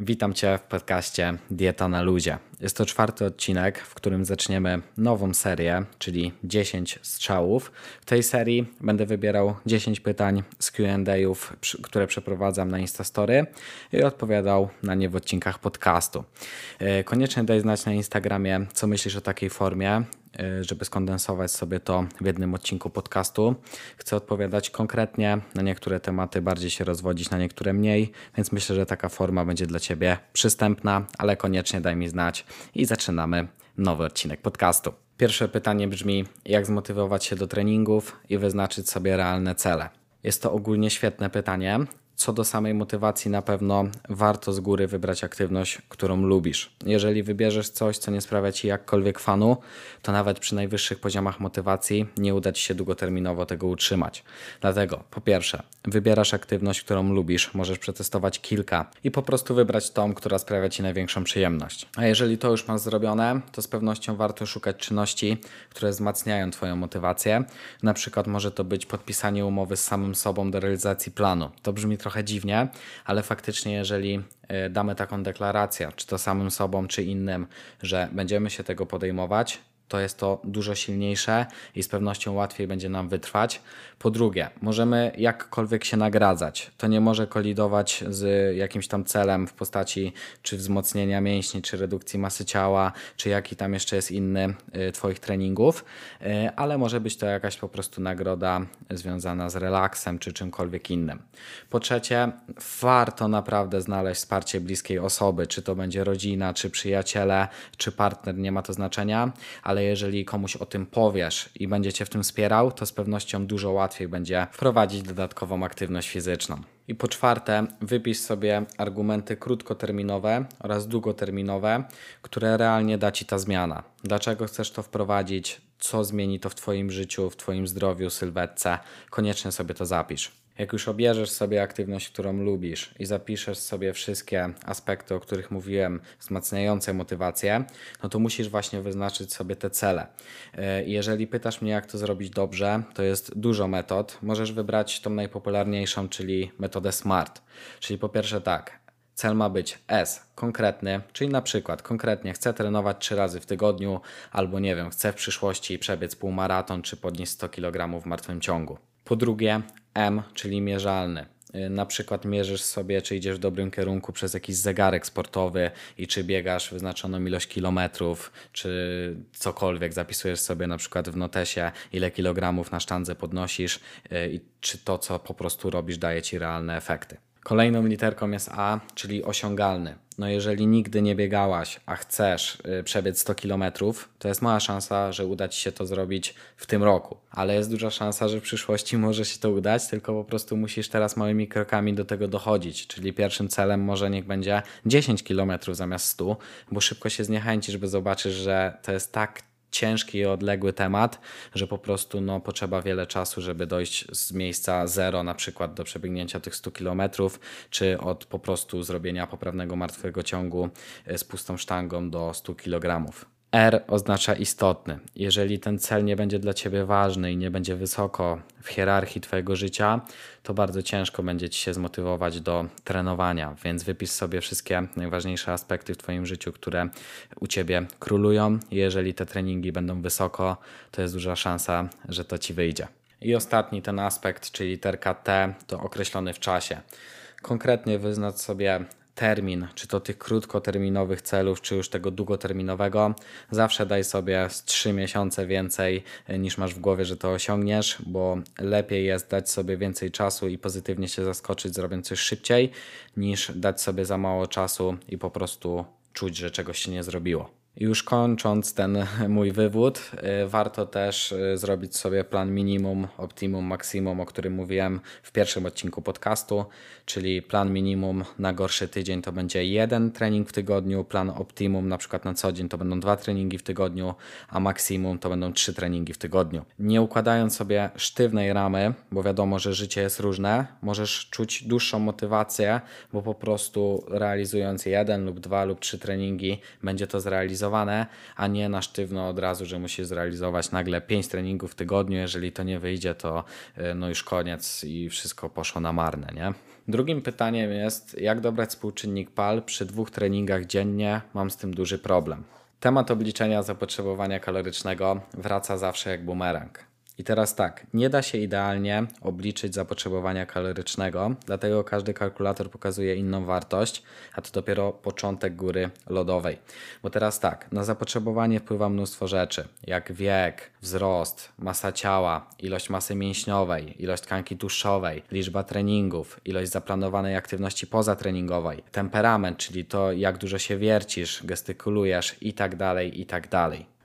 Witam Cię w podcaście Dieta na Luzie. Jest to czwarty odcinek, w którym zaczniemy nową serię, czyli 10 strzałów. W tej serii będę wybierał 10 pytań z QA, które przeprowadzam na Instastory i odpowiadał na nie w odcinkach podcastu. E, koniecznie daj znać na Instagramie, co myślisz o takiej formie. Y, żeby skondensować sobie to w jednym odcinku podcastu. Chcę odpowiadać konkretnie na niektóre tematy, bardziej się rozwodzić na niektóre mniej, więc myślę, że taka forma będzie dla Ciebie przystępna, ale koniecznie daj mi znać i zaczynamy nowy odcinek podcastu. Pierwsze pytanie brzmi: jak zmotywować się do treningów i wyznaczyć sobie realne cele? Jest to ogólnie świetne pytanie co do samej motywacji, na pewno warto z góry wybrać aktywność, którą lubisz. Jeżeli wybierzesz coś, co nie sprawia ci jakkolwiek fanu, to nawet przy najwyższych poziomach motywacji nie uda ci się długoterminowo tego utrzymać. Dlatego, po pierwsze, wybierasz aktywność, którą lubisz, możesz przetestować kilka i po prostu wybrać tą, która sprawia ci największą przyjemność. A jeżeli to już masz zrobione, to z pewnością warto szukać czynności, które wzmacniają Twoją motywację. Na przykład może to być podpisanie umowy z samym sobą do realizacji planu. To brzmi trochę trochę dziwnie, ale faktycznie, jeżeli e, damy taką deklarację, czy to samym sobą, czy innym, że będziemy się tego podejmować, to jest to dużo silniejsze i z pewnością łatwiej będzie nam wytrwać. Po drugie, możemy jakkolwiek się nagradzać. To nie może kolidować z jakimś tam celem w postaci czy wzmocnienia mięśni, czy redukcji masy ciała, czy jaki tam jeszcze jest inny y, Twoich treningów, y, ale może być to jakaś po prostu nagroda związana z relaksem, czy czymkolwiek innym. Po trzecie, warto naprawdę znaleźć wsparcie bliskiej osoby, czy to będzie rodzina, czy przyjaciele, czy partner, nie ma to znaczenia, ale ale jeżeli komuś o tym powiesz i będzie cię w tym wspierał, to z pewnością dużo łatwiej będzie wprowadzić dodatkową aktywność fizyczną. I po czwarte, wypisz sobie argumenty krótkoterminowe oraz długoterminowe, które realnie da ci ta zmiana. Dlaczego chcesz to wprowadzić? Co zmieni to w Twoim życiu, w Twoim zdrowiu, sylwetce? Koniecznie sobie to zapisz. Jak już obierzesz sobie aktywność, którą lubisz i zapiszesz sobie wszystkie aspekty, o których mówiłem, wzmacniające motywację, no to musisz właśnie wyznaczyć sobie te cele. E, jeżeli pytasz mnie, jak to zrobić dobrze, to jest dużo metod. Możesz wybrać tą najpopularniejszą, czyli metodę SMART. Czyli po pierwsze tak, Cel ma być S, konkretny, czyli na przykład konkretnie chcę trenować 3 razy w tygodniu, albo nie wiem, chcę w przyszłości przebiec półmaraton czy podnieść 100 kg w martwym ciągu. Po drugie, M, czyli mierzalny. Y, na przykład mierzysz sobie, czy idziesz w dobrym kierunku przez jakiś zegarek sportowy i czy biegasz wyznaczoną ilość kilometrów, czy cokolwiek, zapisujesz sobie na przykład w notesie, ile kilogramów na sztandze podnosisz y, i czy to, co po prostu robisz, daje ci realne efekty. Kolejną literką jest A, czyli osiągalny. No jeżeli nigdy nie biegałaś, a chcesz y, przebiec 100 km, to jest mała szansa, że uda Ci się to zrobić w tym roku. Ale jest duża szansa, że w przyszłości może się to udać, tylko po prostu musisz teraz małymi krokami do tego dochodzić. Czyli pierwszym celem może niech będzie 10 km zamiast 100, bo szybko się zniechęcisz, by zobaczysz, że to jest tak ciężki i odległy temat, że po prostu no, potrzeba wiele czasu, żeby dojść z miejsca zero na przykład do przebiegnięcia tych 100 km, czy od po prostu zrobienia poprawnego martwego ciągu e, z pustą sztangą do 100 kg. R oznacza istotny. Jeżeli ten cel nie będzie dla Ciebie ważny i nie będzie wysoko w hierarchii Twojego życia, to bardzo ciężko będzie Ci się zmotywować do trenowania. Więc wypisz sobie wszystkie najważniejsze aspekty w Twoim życiu, które u Ciebie królują. Jeżeli te treningi będą wysoko, to jest duża szansa, że to Ci wyjdzie. I ostatni ten aspekt, czyli literka T, to określony w czasie. Konkretnie wyznacz sobie termin, czy to tych krótkoterminowych celów, czy już tego długoterminowego, zawsze daj sobie z 3 miesiące więcej e, niż masz w głowie, że to osiągniesz, bo lepiej jest dać sobie więcej czasu i pozytywnie się zaskoczyć, zrobiąc coś szybciej, niż dać sobie za mało czasu i po prostu czuć, że czegoś się nie zrobiło. Już kończąc ten mój wywód, y, warto też y, zrobić sobie plan minimum, optimum, maksimum, o którym mówiłem w pierwszym odcinku podcastu, czyli plan minimum na gorszy tydzień to będzie jeden trening w tygodniu, plan optimum na przykład na co dzień to będą dwa treningi w tygodniu, a maksimum to będą trzy treningi w tygodniu. Nie układając sobie sztywnej ramy, bo wiadomo, że życie jest różne, możesz czuć dłuższą motywację, bo po prostu realizując jeden lub dwa lub trzy treningi będzie to zrealizować zrealizowane, a nie na sztywno od razu, że musisz zrealizować nagle 5 treningów w tygodniu. Jeżeli to nie wyjdzie, to y, no już koniec i wszystko poszło na marne, nie? Drugim pytaniem jest, jak dobrać współczynnik PAL przy dwóch treningach dziennie? Mam z tym duży problem. Temat obliczenia zapotrzebowania kalorycznego wraca zawsze jak bumerang. I teraz tak, nie da się idealnie obliczyć zapotrzebowania kalorycznego, dlatego każdy kalkulator pokazuje inną wartość, a to dopiero początek góry lodowej. Bo teraz tak, na zapotrzebowanie wpływa mnóstwo rzeczy, jak wiek, wzrost, masa ciała, ilość masy mięśniowej, ilość tkanki tłuszczowej, liczba treningów, ilość zaplanowanej aktywności pozatreningowej, temperament, czyli to jak dużo się wiercisz, gestykulujesz i tak dalej, i tak.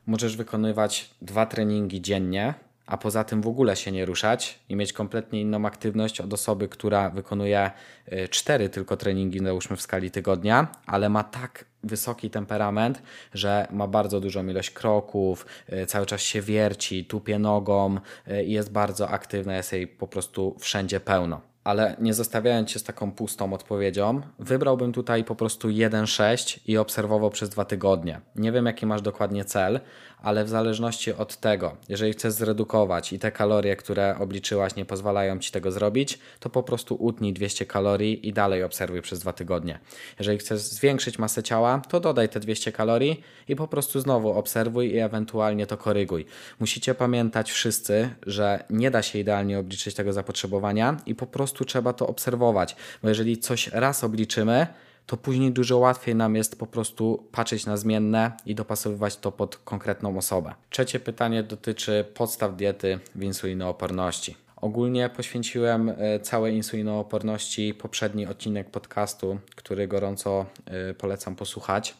Możesz wykonywać dwa treningi dziennie, a poza tym w ogóle się nie ruszać i mieć kompletnie inną aktywność od osoby, która wykonuje y, cztery tylko treningi, załóżmy w skali tygodnia, ale ma tak wysoki temperament, że ma bardzo dużą ilość kroków, y, cały czas się wierci, tupie nogą y, i jest bardzo aktywna, jest jej po prostu wszędzie pełno ale nie zostawiając się z taką pustą odpowiedzią, wybrałbym tutaj po prostu 1,6 i obserwował przez dwa tygodnie. Nie wiem, jaki masz dokładnie cel, ale w zależności od tego, jeżeli chcesz zredukować i te kalorie, które obliczyłaś, nie pozwalają ci tego zrobić, to po prostu utnij 200 kalorii i dalej obserwuj przez dwa tygodnie. Jeżeli chcesz zwiększyć masę ciała, to dodaj te 200 kalorii i po prostu znowu obserwuj i ewentualnie to koryguj. Musicie pamiętać wszyscy, że nie da się idealnie obliczyć tego zapotrzebowania i po prostu trzeba to obserwować, bo jeżeli coś raz obliczymy, to później dużo łatwiej nam jest po prostu patrzeć na zmienne i dopasowywać to pod konkretną osobę. Trzecie pytanie dotyczy podstaw diety w insulinooporności. Ogólnie poświęciłem e, całej insulinooporności poprzedni odcinek podcastu, który gorąco e, polecam posłuchać,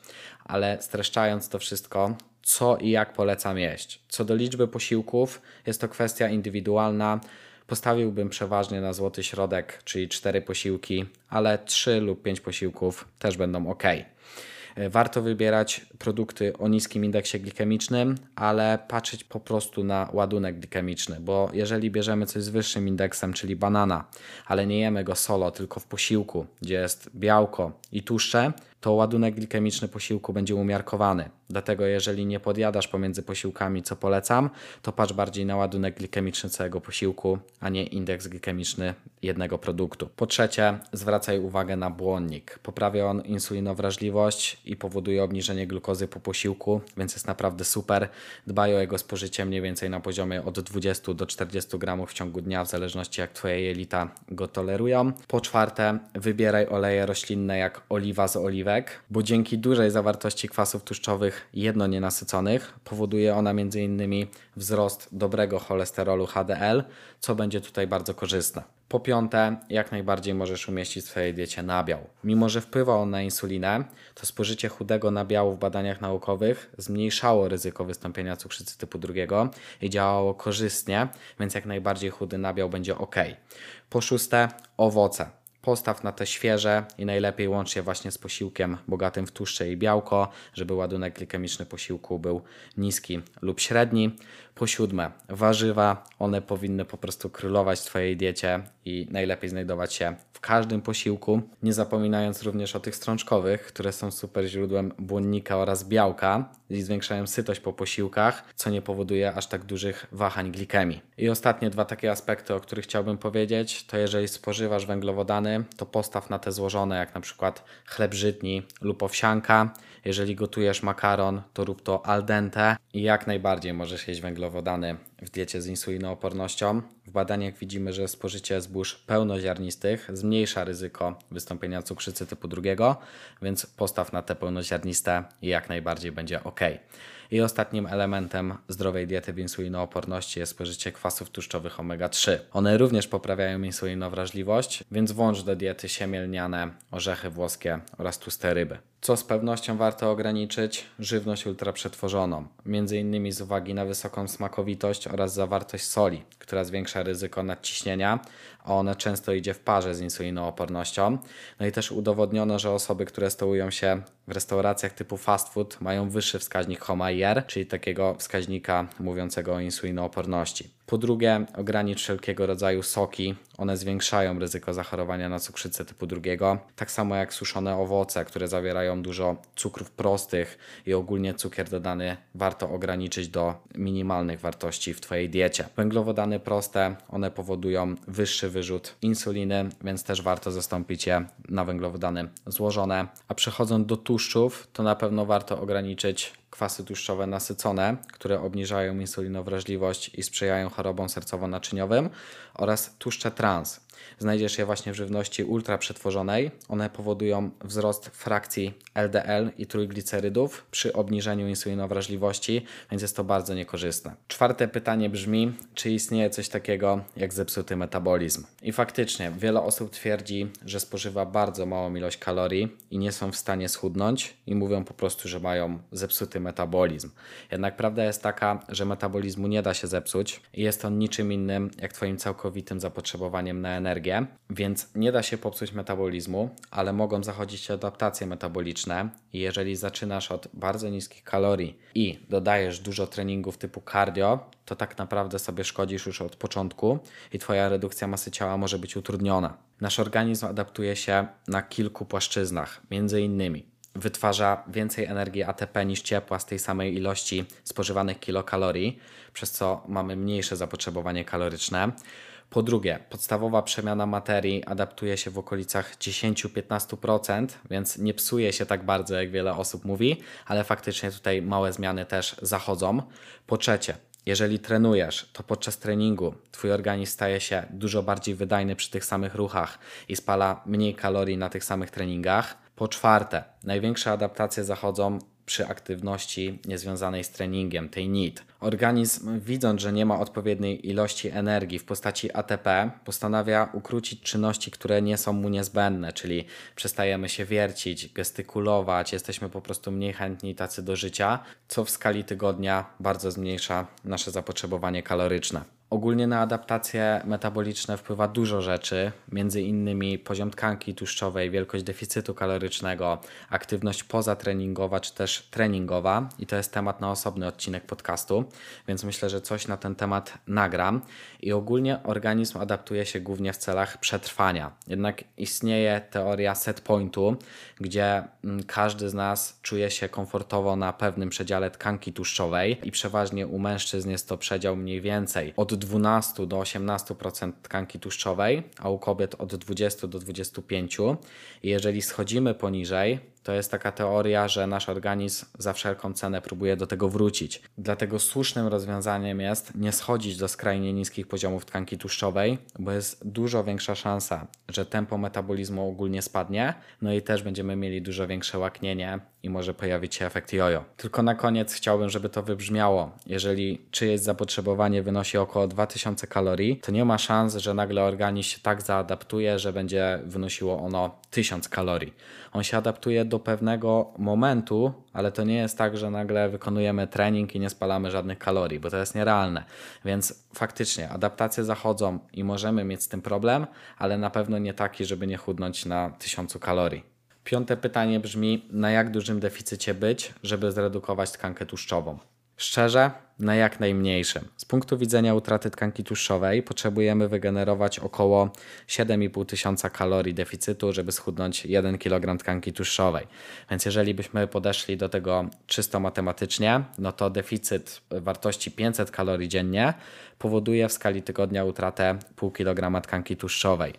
ale streszczając to wszystko, co i jak polecam jeść. Co do liczby posiłków, jest to kwestia indywidualna. Postawiłbym przeważnie na złoty środek, czyli 4 posiłki, ale 3 lub 5 posiłków też będą ok. E, warto wybierać produkty o niskim indeksie glikemicznym, ale patrzeć po prostu na ładunek glikemiczny, bo jeżeli bierzemy coś z wyższym indeksem, czyli banana, ale nie jemy go solo, tylko w posiłku, gdzie jest białko i tłuszcze, to ładunek glikemiczny posiłku będzie umiarkowany. Dlatego jeżeli nie podjadasz pomiędzy posiłkami, co polecam, to patrz bardziej na ładunek glikemiczny całego posiłku, a nie indeks glikemiczny jednego produktu. Po trzecie, zwracaj uwagę na błonnik. Poprawia on insulinowrażliwość i powoduje obniżenie glukozy po posiłku, więc jest naprawdę super. Dbaj o jego spożycie mniej więcej na poziomie od 20 do 40 gramów w ciągu dnia, w zależności jak Twoje jelita go tolerują. Po czwarte, wybieraj oleje roślinne jak oliwa z bo dzięki dużej zawartości kwasów tłuszczowych jedno nienasyconych powoduje ona m.in. wzrost dobrego cholesterolu HDL, co będzie tutaj bardzo korzystne. Po piąte, jak najbardziej możesz umieścić w swojej diecie nabiał. Mimo, że wpływa on na insulinę, to spożycie chudego nabiału w badaniach naukowych zmniejszało ryzyko wystąpienia cukrzycy typu drugiego i działało korzystnie, więc jak najbardziej chudy nabiał będzie ok. Po szóste, owoce. Postaw na te świeże i najlepiej łącz je właśnie z posiłkiem bogatym w tłuszcze i białko, żeby ładunek glikemiczny posiłku był niski lub średni. Po siódme, warzywa. One powinny po prostu królować w Twojej diecie i najlepiej znajdować się w każdym posiłku. Nie zapominając również o tych strączkowych, które są super źródłem błonnika oraz białka i zwiększają sytość po posiłkach, co nie powoduje aż tak dużych wahań glikemii. I ostatnie dwa takie aspekty, o których chciałbym powiedzieć, to jeżeli spożywasz węglowodany, to postaw na te złożone, jak na przykład chleb żytni lub owsianka. Jeżeli gotujesz makaron, to rób to al dente i jak najbardziej możesz jeść węglowodany w diecie z insulinoopornością. W badaniach widzimy, że spożycie zbóż pełnoziarnistych zmniejsza ryzyko wystąpienia cukrzycy typu drugiego, więc postaw na te pełnoziarniste i jak najbardziej będzie ok. I ostatnim elementem zdrowej diety w insulinooporności jest spożycie kwasów tłuszczowych omega-3. One również poprawiają insulinowrażliwość, więc włącz do diety siemielniane, orzechy włoskie oraz tłuste ryby. Co z pewnością warto ograniczyć? Żywność ultraprzetworzoną, między innymi z uwagi na wysoką smakowitość oraz zawartość soli, która zwiększa ryzyko nadciśnienia, a ona często idzie w parze z insulinoopornością. No i też udowodniono, że osoby, które stołują się w restauracjach typu fast food mają wyższy wskaźnik HOMA-IR, czyli takiego wskaźnika mówiącego o insulinooporności. Po drugie, ogranicz wszelkiego rodzaju soki. One zwiększają ryzyko zachorowania na cukrzycę typu drugiego. Tak samo jak suszone owoce, które zawierają dużo cukrów prostych i ogólnie cukier dodany warto ograniczyć do minimalnych wartości w Twojej diecie. Węglowodany proste, one powodują wyższy wyrzut insuliny, więc też warto zastąpić je na węglowodany złożone. A przechodząc do tłuszczów, to na pewno warto ograniczyć kwasy tłuszczowe nasycone, które obniżają insulinowrażliwość i sprzyjają chorobom sercowo-naczyniowym oraz tłuszcze trans. Znajdziesz je właśnie w żywności ultraprzetworzonej. One powodują wzrost frakcji LDL i trójglicerydów przy obniżeniu insulinowrażliwości, więc jest to bardzo niekorzystne. Czwarte pytanie brzmi, czy istnieje coś takiego jak zepsuty metabolizm? I faktycznie wiele osób twierdzi, że spożywa bardzo małą ilość kalorii i nie są w stanie schudnąć i mówią po prostu, że mają zepsuty metabolizm. Jednak prawda jest taka, że metabolizmu nie da się zepsuć i jest on niczym innym jak Twoim całkowitym zapotrzebowaniem na energię, więc nie da się popsuć metabolizmu, ale mogą zachodzić adaptacje metaboliczne i jeżeli zaczynasz od bardzo niskich kalorii i dodajesz dużo treningów typu cardio, to tak naprawdę sobie szkodzisz już od początku i Twoja redukcja masy ciała może być utrudniona. Nasz organizm adaptuje się na kilku płaszczyznach, między innymi wytwarza więcej energii ATP niż ciepła z tej samej ilości spożywanych kilokalorii, przez co mamy mniejsze zapotrzebowanie kaloryczne. Po drugie, podstawowa przemiana materii adaptuje się w okolicach 10-15%, więc nie psuje się tak bardzo, jak wiele osób mówi, ale faktycznie tutaj małe zmiany też zachodzą. Po trzecie, jeżeli trenujesz, to podczas treningu Twój organizm staje się dużo bardziej wydajny przy tych samych ruchach i spala mniej kalorii na tych samych treningach. Po czwarte, największe adaptacje zachodzą przy aktywności niezwiązanej z treningiem, tej NEAT. Organizm, widząc, że nie ma odpowiedniej ilości energii w postaci ATP, postanawia ukrócić czynności, które nie są mu niezbędne, czyli przestajemy się wiercić, gestykulować, jesteśmy po prostu mniej chętni tacy do życia, co w skali tygodnia bardzo zmniejsza nasze zapotrzebowanie kaloryczne. Ogólnie na adaptacje metaboliczne wpływa dużo rzeczy, między innymi poziom tkanki tłuszczowej, wielkość deficytu kalorycznego, aktywność pozatreningowa czy też treningowa i to jest temat na osobny odcinek podcastu, więc myślę, że coś na ten temat nagram. I ogólnie organizm adaptuje się głównie w celach przetrwania. Jednak istnieje teoria set pointu, gdzie mm, każdy z nas czuje się komfortowo na pewnym przedziale tkanki tłuszczowej i przeważnie u mężczyzn jest to przedział mniej więcej od 12 do 18% tkanki tłuszczowej, a u kobiet od 20 do 25%. I jeżeli schodzimy poniżej, to jest taka teoria, że nasz organizm za wszelką cenę próbuje do tego wrócić. Dlatego słusznym rozwiązaniem jest nie schodzić do skrajnie niskich poziomów tkanki tłuszczowej, bo jest dużo większa szansa, że tempo metabolizmu ogólnie spadnie, no i też będziemy mieli dużo większe łaknienie i może pojawić się efekt jojo. Tylko na koniec chciałbym, żeby to wybrzmiało. Jeżeli czyjeś zapotrzebowanie wynosi około 2000 kalorii, to nie ma szans, że nagle organizm się tak zaadaptuje, że będzie wynosiło ono 1000 kalorii. On się adaptuje do pewnego momentu, ale to nie jest tak, że nagle wykonujemy trening i nie spalamy żadnych kalorii, bo to jest nierealne. Więc faktycznie adaptacje zachodzą i możemy mieć z tym problem, ale na pewno nie taki, żeby nie chudnąć na 1000 kalorii. Piąte pytanie brzmi: na jak dużym deficycie być, żeby zredukować tkankę tłuszczową? Szczerze, na jak najmniejszym. Z punktu widzenia utraty tkanki tłuszczowej potrzebujemy wygenerować około 7,5 tysiąca kalorii deficytu, żeby schudnąć 1 kg tkanki tłuszczowej. Więc jeżeli byśmy podeszli do tego czysto matematycznie, no to deficyt wartości 500 kalorii dziennie powoduje w skali tygodnia utratę pół kg tkanki tłuszczowej.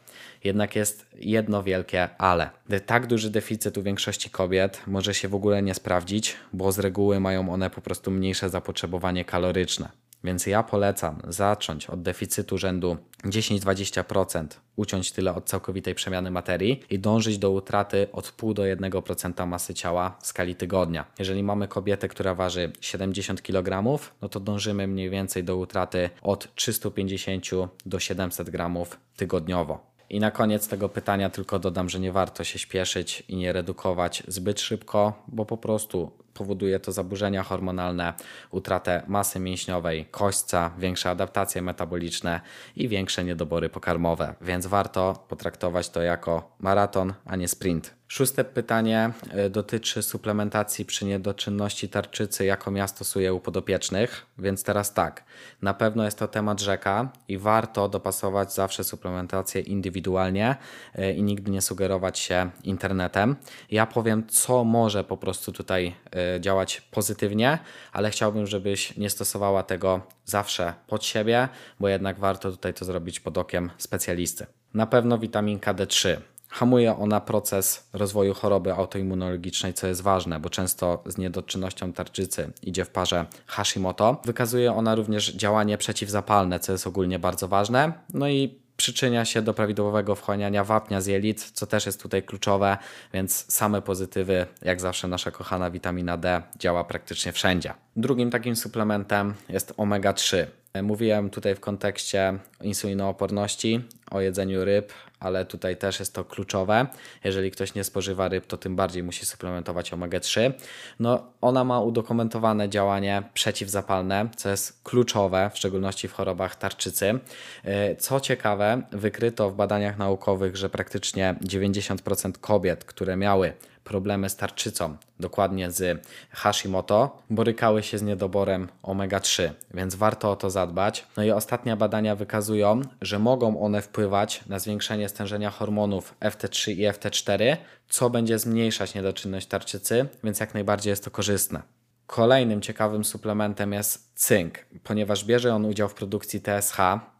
Jednak jest jedno wielkie ale. Tak duży deficyt u większości kobiet może się w ogóle nie sprawdzić, bo z reguły mają one po prostu mniejsze zapotrzebowanie kaloryczne. Więc ja polecam zacząć od deficytu rzędu 10-20%, uciąć tyle od całkowitej przemiany materii i dążyć do utraty od 0,5 do 1% masy ciała w skali tygodnia. Jeżeli mamy kobietę, która waży 70 kg, no to dążymy mniej więcej do utraty od 350 do 700 gramów tygodniowo. I na koniec tego pytania tylko dodam, że nie warto się śpieszyć i nie redukować zbyt szybko, bo po prostu powoduje to zaburzenia hormonalne, utratę masy mięśniowej, kośćca, większe adaptacje metaboliczne i większe niedobory pokarmowe. Więc warto potraktować to jako maraton, a nie sprint. Szóste pytanie e, dotyczy suplementacji przy niedoczynności tarczycy, jaką ja stosuję u podopiecznych. Więc teraz tak, na pewno jest to temat rzeka i warto dopasować zawsze suplementację indywidualnie e, i nigdy nie sugerować się internetem. Ja powiem, co może po prostu tutaj e, działać pozytywnie, ale chciałbym, żebyś nie stosowała tego zawsze pod siebie, bo jednak warto tutaj to zrobić pod okiem specjalisty. Na pewno witaminka D3 Hamuje ona proces rozwoju choroby autoimmunologicznej, co jest ważne, bo często z niedoczynnością tarczycy idzie w parze Hashimoto. Wykazuje ona również działanie przeciwzapalne, co jest ogólnie bardzo ważne. No i przyczynia się do prawidłowego wchłaniania wapnia z jelit, co też jest tutaj kluczowe, więc same pozytywy, jak zawsze nasza kochana witamina D działa praktycznie wszędzie. Drugim takim suplementem jest omega-3. Mówiłem tutaj w kontekście insulinooporności, o jedzeniu ryb, ale tutaj też jest to kluczowe. Jeżeli ktoś nie spożywa ryb, to tym bardziej musi suplementować omega-3. No, ona ma udokumentowane działanie przeciwzapalne, co jest kluczowe, w szczególności w chorobach tarczycy. E, co ciekawe, wykryto w badaniach naukowych, że praktycznie 90% kobiet, które miały problemy z tarczycą, dokładnie z Hashimoto, borykały się z niedoborem omega-3, więc warto o to zadbać. No i ostatnie badania wykazują, że mogą one wpływać na zwiększenie stężenia hormonów FT3 i FT4, co będzie zmniejszać niedoczynność tarczycy, więc jak najbardziej jest to korzystne. Kolejnym ciekawym suplementem jest cynk, ponieważ bierze on udział w produkcji TSH,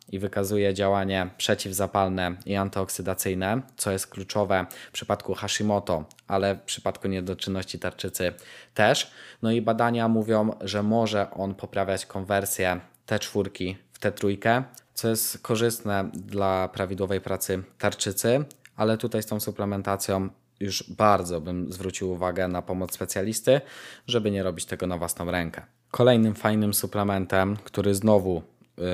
i wykazuje działanie przeciwzapalne i antyoksydacyjne, co jest kluczowe w przypadku Hashimoto, ale w przypadku niedoczynności tarczycy też. No i badania mówią, że może on poprawiać konwersję T4 w T3, co jest korzystne dla prawidłowej pracy tarczycy, ale tutaj z tą suplementacją już bardzo bym zwrócił uwagę na pomoc specjalisty, żeby nie robić tego na własną rękę. Kolejnym fajnym suplementem, który znowu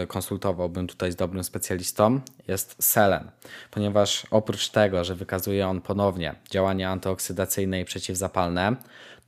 konsultowałbym tutaj z dobrym specjalistą, jest selen, ponieważ oprócz tego, że wykazuje on ponownie działania antyoksydacyjne i przeciwzapalne,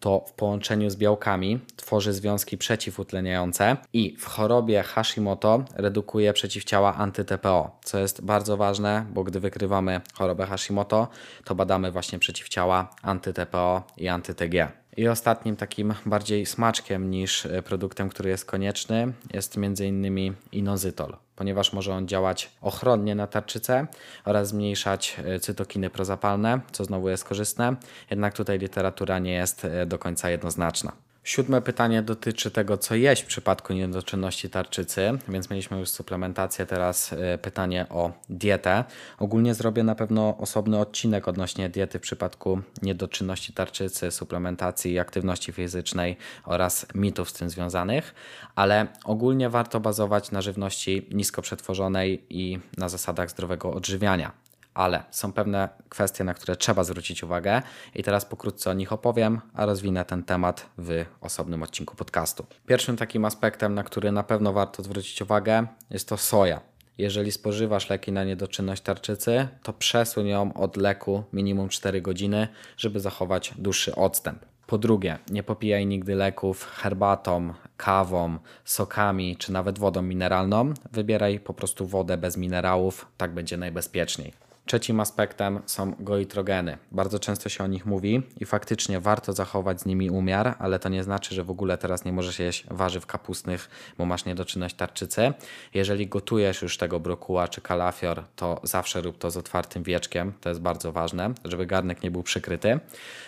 to w połączeniu z białkami tworzy związki przeciwutleniające i w chorobie Hashimoto redukuje przeciwciała anty-TPO, co jest bardzo ważne, bo gdy wykrywamy chorobę Hashimoto, to badamy właśnie przeciwciała anty-TPO i anty-TG. I ostatnim takim bardziej smaczkiem niż e, produktem, który jest konieczny, jest m.in. inozytol, ponieważ może on działać ochronnie na tarczycę oraz zmniejszać e, cytokiny prozapalne, co znowu jest korzystne. Jednak tutaj literatura nie jest e, do końca jednoznaczna. Siódme pytanie dotyczy tego, co jeść w przypadku niedoczynności tarczycy, więc mieliśmy już suplementację, teraz e, pytanie o dietę. Ogólnie zrobię na pewno osobny odcinek odnośnie diety w przypadku niedoczynności tarczycy, suplementacji, aktywności fizycznej oraz mitów z tym związanych, ale ogólnie warto bazować na żywności nisko przetworzonej i na zasadach zdrowego odżywiania ale są pewne kwestie, na które trzeba zwrócić uwagę i teraz pokrótce o nich opowiem, a rozwinę ten temat w osobnym odcinku podcastu. Pierwszym takim aspektem, na który na pewno warto zwrócić uwagę, jest to soja. Jeżeli spożywasz leki na niedoczynność tarczycy, to przesuń ją od leku minimum 4 godziny, żeby zachować dłuższy odstęp. Po drugie, nie popijaj nigdy leków herbatą, kawą, sokami czy nawet wodą mineralną. Wybieraj po prostu wodę bez minerałów, tak będzie najbezpieczniej. Trzecim aspektem są goitrogeny. Bardzo często się o nich mówi i faktycznie warto zachować z nimi umiar, ale to nie znaczy, że w ogóle teraz nie możesz jeść warzyw kapustnych, bo masz niedoczynność tarczycy. Jeżeli gotujesz już tego brokuła czy kalafior, to zawsze rób to z otwartym wieczkiem. To jest bardzo ważne, żeby garnek nie był przykryty.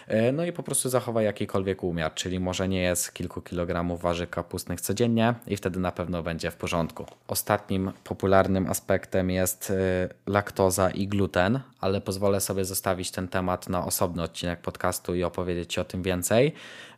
E, no i po prostu zachowaj jakikolwiek umiar, czyli może nie jest kilku kilogramów warzyw kapustnych codziennie i wtedy na pewno będzie w porządku. Ostatnim popularnym aspektem jest e, laktoza i gluten gluten, ale pozwolę sobie zostawić ten temat na osobny odcinek podcastu i opowiedzieć Ci o tym więcej.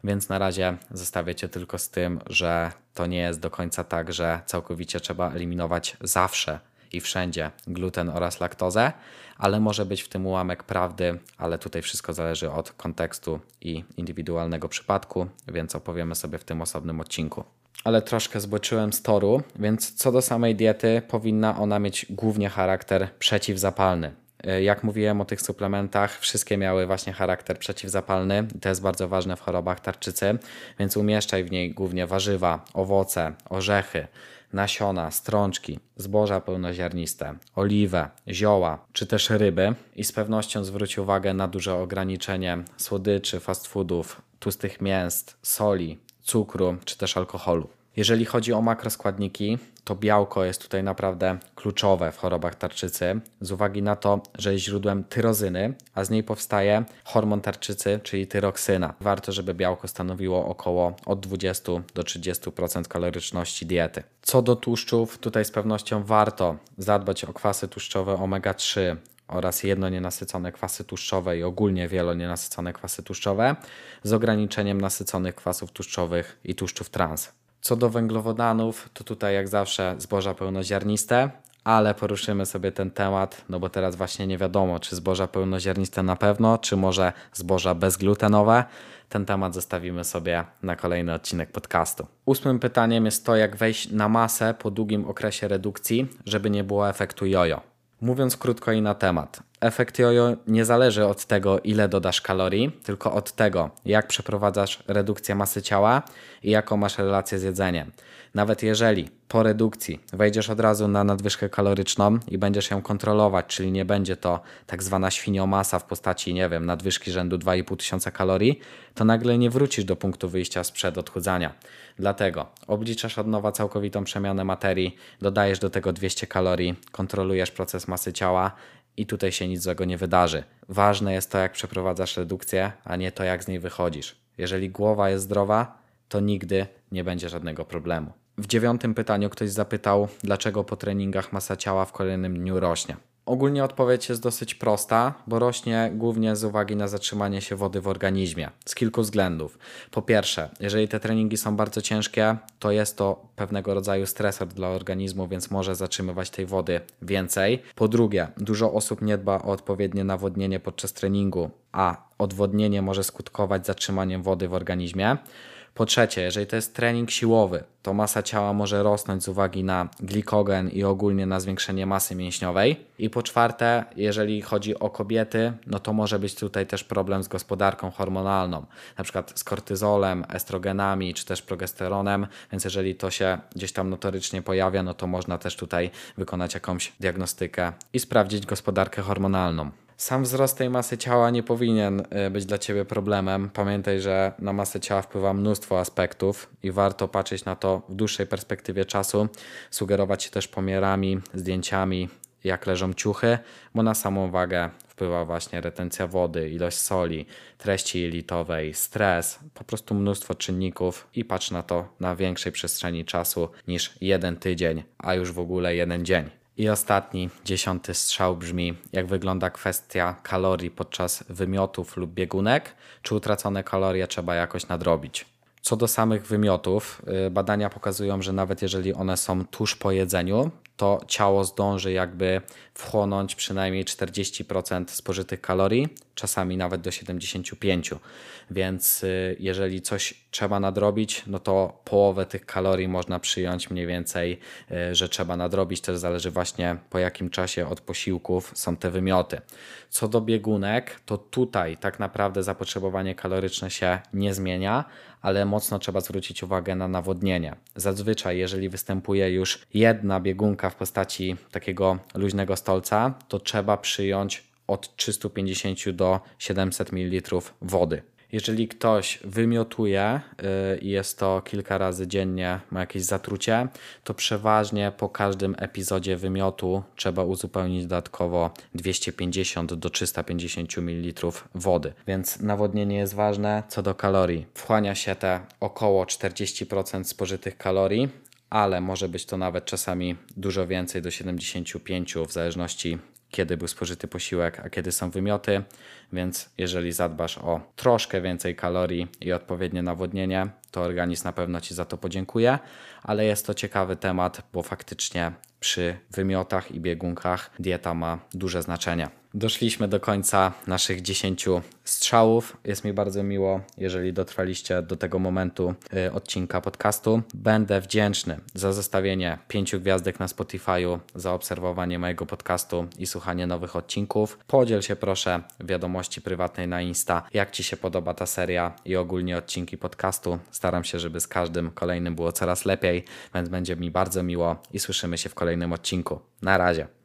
Więc na razie zostawię Cię tylko z tym, że to nie jest do końca tak, że całkowicie trzeba eliminować zawsze i wszędzie gluten oraz laktozę, ale może być w tym ułamek prawdy, ale tutaj wszystko zależy od kontekstu i indywidualnego przypadku, więc opowiemy sobie w tym osobnym odcinku ale troszkę zboczyłem z toru, więc co do samej diety, powinna ona mieć głównie charakter przeciwzapalny. E, jak mówiłem o tych suplementach, wszystkie miały właśnie charakter przeciwzapalny to jest bardzo ważne w chorobach tarczycy, więc umieszczaj w niej głównie warzywa, owoce, orzechy, nasiona, strączki, zboża pełnoziarniste, oliwę, zioła czy też ryby i z pewnością zwróć uwagę na duże ograniczenie słodyczy, fast foodów, tłustych mięst, soli, cukru czy też alkoholu. Jeżeli chodzi o makroskładniki, to białko jest tutaj naprawdę kluczowe w chorobach tarczycy, z uwagi na to, że jest źródłem tyrozyny, a z niej powstaje hormon tarczycy, czyli tyroksyna. Warto, żeby białko stanowiło około od 20 do 30% kaloryczności diety. Co do tłuszczów, tutaj z pewnością warto zadbać o kwasy tłuszczowe omega-3, oraz jedno nienasycone kwasy tłuszczowe i ogólnie wielonienasycone kwasy tłuszczowe z ograniczeniem nasyconych kwasów tłuszczowych i tłuszczów trans. Co do węglowodanów, to tutaj jak zawsze zboża pełnoziarniste, ale poruszymy sobie ten temat, no bo teraz właśnie nie wiadomo, czy zboża pełnoziarniste na pewno, czy może zboża bezglutenowe. Ten temat zostawimy sobie na kolejny odcinek podcastu. Ósmym pytaniem jest to, jak wejść na masę po długim okresie redukcji, żeby nie było efektu jojo. Mówiąc krótko i na temat, efekt jojo nie zależy od tego, ile dodasz kalorii, tylko od tego, jak przeprowadzasz redukcję masy ciała i jaką masz relację z jedzeniem. Nawet jeżeli po redukcji wejdziesz od razu na nadwyżkę kaloryczną i będziesz ją kontrolować, czyli nie będzie to tak zwana świniomasa w postaci, nie wiem, nadwyżki rzędu 2,5 tysiąca kalorii, to nagle nie wrócisz do punktu wyjścia sprzed odchudzania. Dlatego obliczasz od nowa całkowitą przemianę materii, dodajesz do tego 200 kalorii, kontrolujesz proces masy ciała i tutaj się nic złego nie wydarzy. Ważne jest to, jak przeprowadzasz redukcję, a nie to, jak z niej wychodzisz. Jeżeli głowa jest zdrowa, to nigdy nie będzie żadnego problemu. W dziewiątym pytaniu ktoś zapytał, dlaczego po treningach masa ciała w kolejnym dniu rośnie. Ogólnie odpowiedź jest dosyć prosta, bo rośnie głównie z uwagi na zatrzymanie się wody w organizmie z kilku względów. Po pierwsze, jeżeli te treningi są bardzo ciężkie, to jest to pewnego rodzaju stresor dla organizmu, więc może zatrzymywać tej wody więcej. Po drugie, dużo osób nie dba o odpowiednie nawodnienie podczas treningu, a odwodnienie może skutkować zatrzymaniem wody w organizmie. Po trzecie, jeżeli to jest trening siłowy, to masa ciała może rosnąć z uwagi na glikogen i ogólnie na zwiększenie masy mięśniowej. I po czwarte, jeżeli chodzi o kobiety, no to może być tutaj też problem z gospodarką hormonalną, na przykład z kortyzolem, estrogenami czy też progesteronem, więc jeżeli to się gdzieś tam notorycznie pojawia, no to można też tutaj wykonać jakąś diagnostykę i sprawdzić gospodarkę hormonalną. Sam wzrost tej masy ciała nie powinien y, być dla Ciebie problemem. Pamiętaj, że na masę ciała wpływa mnóstwo aspektów i warto patrzeć na to w dłuższej perspektywie czasu, sugerować się też pomiarami, zdjęciami, jak leżą ciuchy, bo na samą wagę wpływa właśnie retencja wody, ilość soli, treści jelitowej, stres, po prostu mnóstwo czynników i patrz na to na większej przestrzeni czasu niż jeden tydzień, a już w ogóle jeden dzień. I ostatni, dziesiąty strzał brzmi: jak wygląda kwestia kalorii podczas wymiotów lub biegunek? Czy utracone kalorie trzeba jakoś nadrobić? Co do samych wymiotów, y, badania pokazują, że nawet jeżeli one są tuż po jedzeniu, to ciało zdąży jakby wchłonąć przynajmniej 40% spożytych kalorii, czasami nawet do 75%. Więc y, jeżeli coś trzeba nadrobić, no to połowę tych kalorii można przyjąć mniej więcej, y, że trzeba nadrobić. Też zależy właśnie po jakim czasie od posiłków są te wymioty. Co do biegunek, to tutaj tak naprawdę zapotrzebowanie kaloryczne się nie zmienia, ale mocno trzeba zwrócić uwagę na nawodnienie. Zazwyczaj, jeżeli występuje już jedna biegunka w postaci takiego luźnego stolca, to trzeba przyjąć od 350 do 700 ml wody. Jeżeli ktoś wymiotuje y, i jest to kilka razy dziennie, ma jakieś zatrucie, to przeważnie po każdym epizodzie wymiotu trzeba uzupełnić dodatkowo 250 do 350 ml wody. Więc nawodnienie jest ważne. Co do kalorii, wchłania się te około 40% spożytych kalorii, ale może być to nawet czasami dużo więcej do 75 w zależności kiedy był spożyty posiłek, a kiedy są wymioty, więc jeżeli zadbasz o troszkę więcej kalorii i odpowiednie nawodnienie, to organizm na pewno Ci za to podziękuje, ale jest to ciekawy temat, bo faktycznie przy wymiotach i biegunkach dieta ma duże znaczenie. Doszliśmy do końca naszych 10 strzałów. Jest mi bardzo miło, jeżeli dotrwaliście do tego momentu y, odcinka podcastu. Będę wdzięczny za zostawienie pięciu gwiazdek na Spotify'u, za obserwowanie mojego podcastu i słuchanie nowych odcinków. Podziel się proszę wiadomości prywatnej na Insta, jak Ci się podoba ta seria i ogólnie odcinki podcastu. Staram się, żeby z każdym kolejnym było coraz lepiej, więc będzie mi bardzo miło i słyszymy się w kolejnym odcinku. Na razie.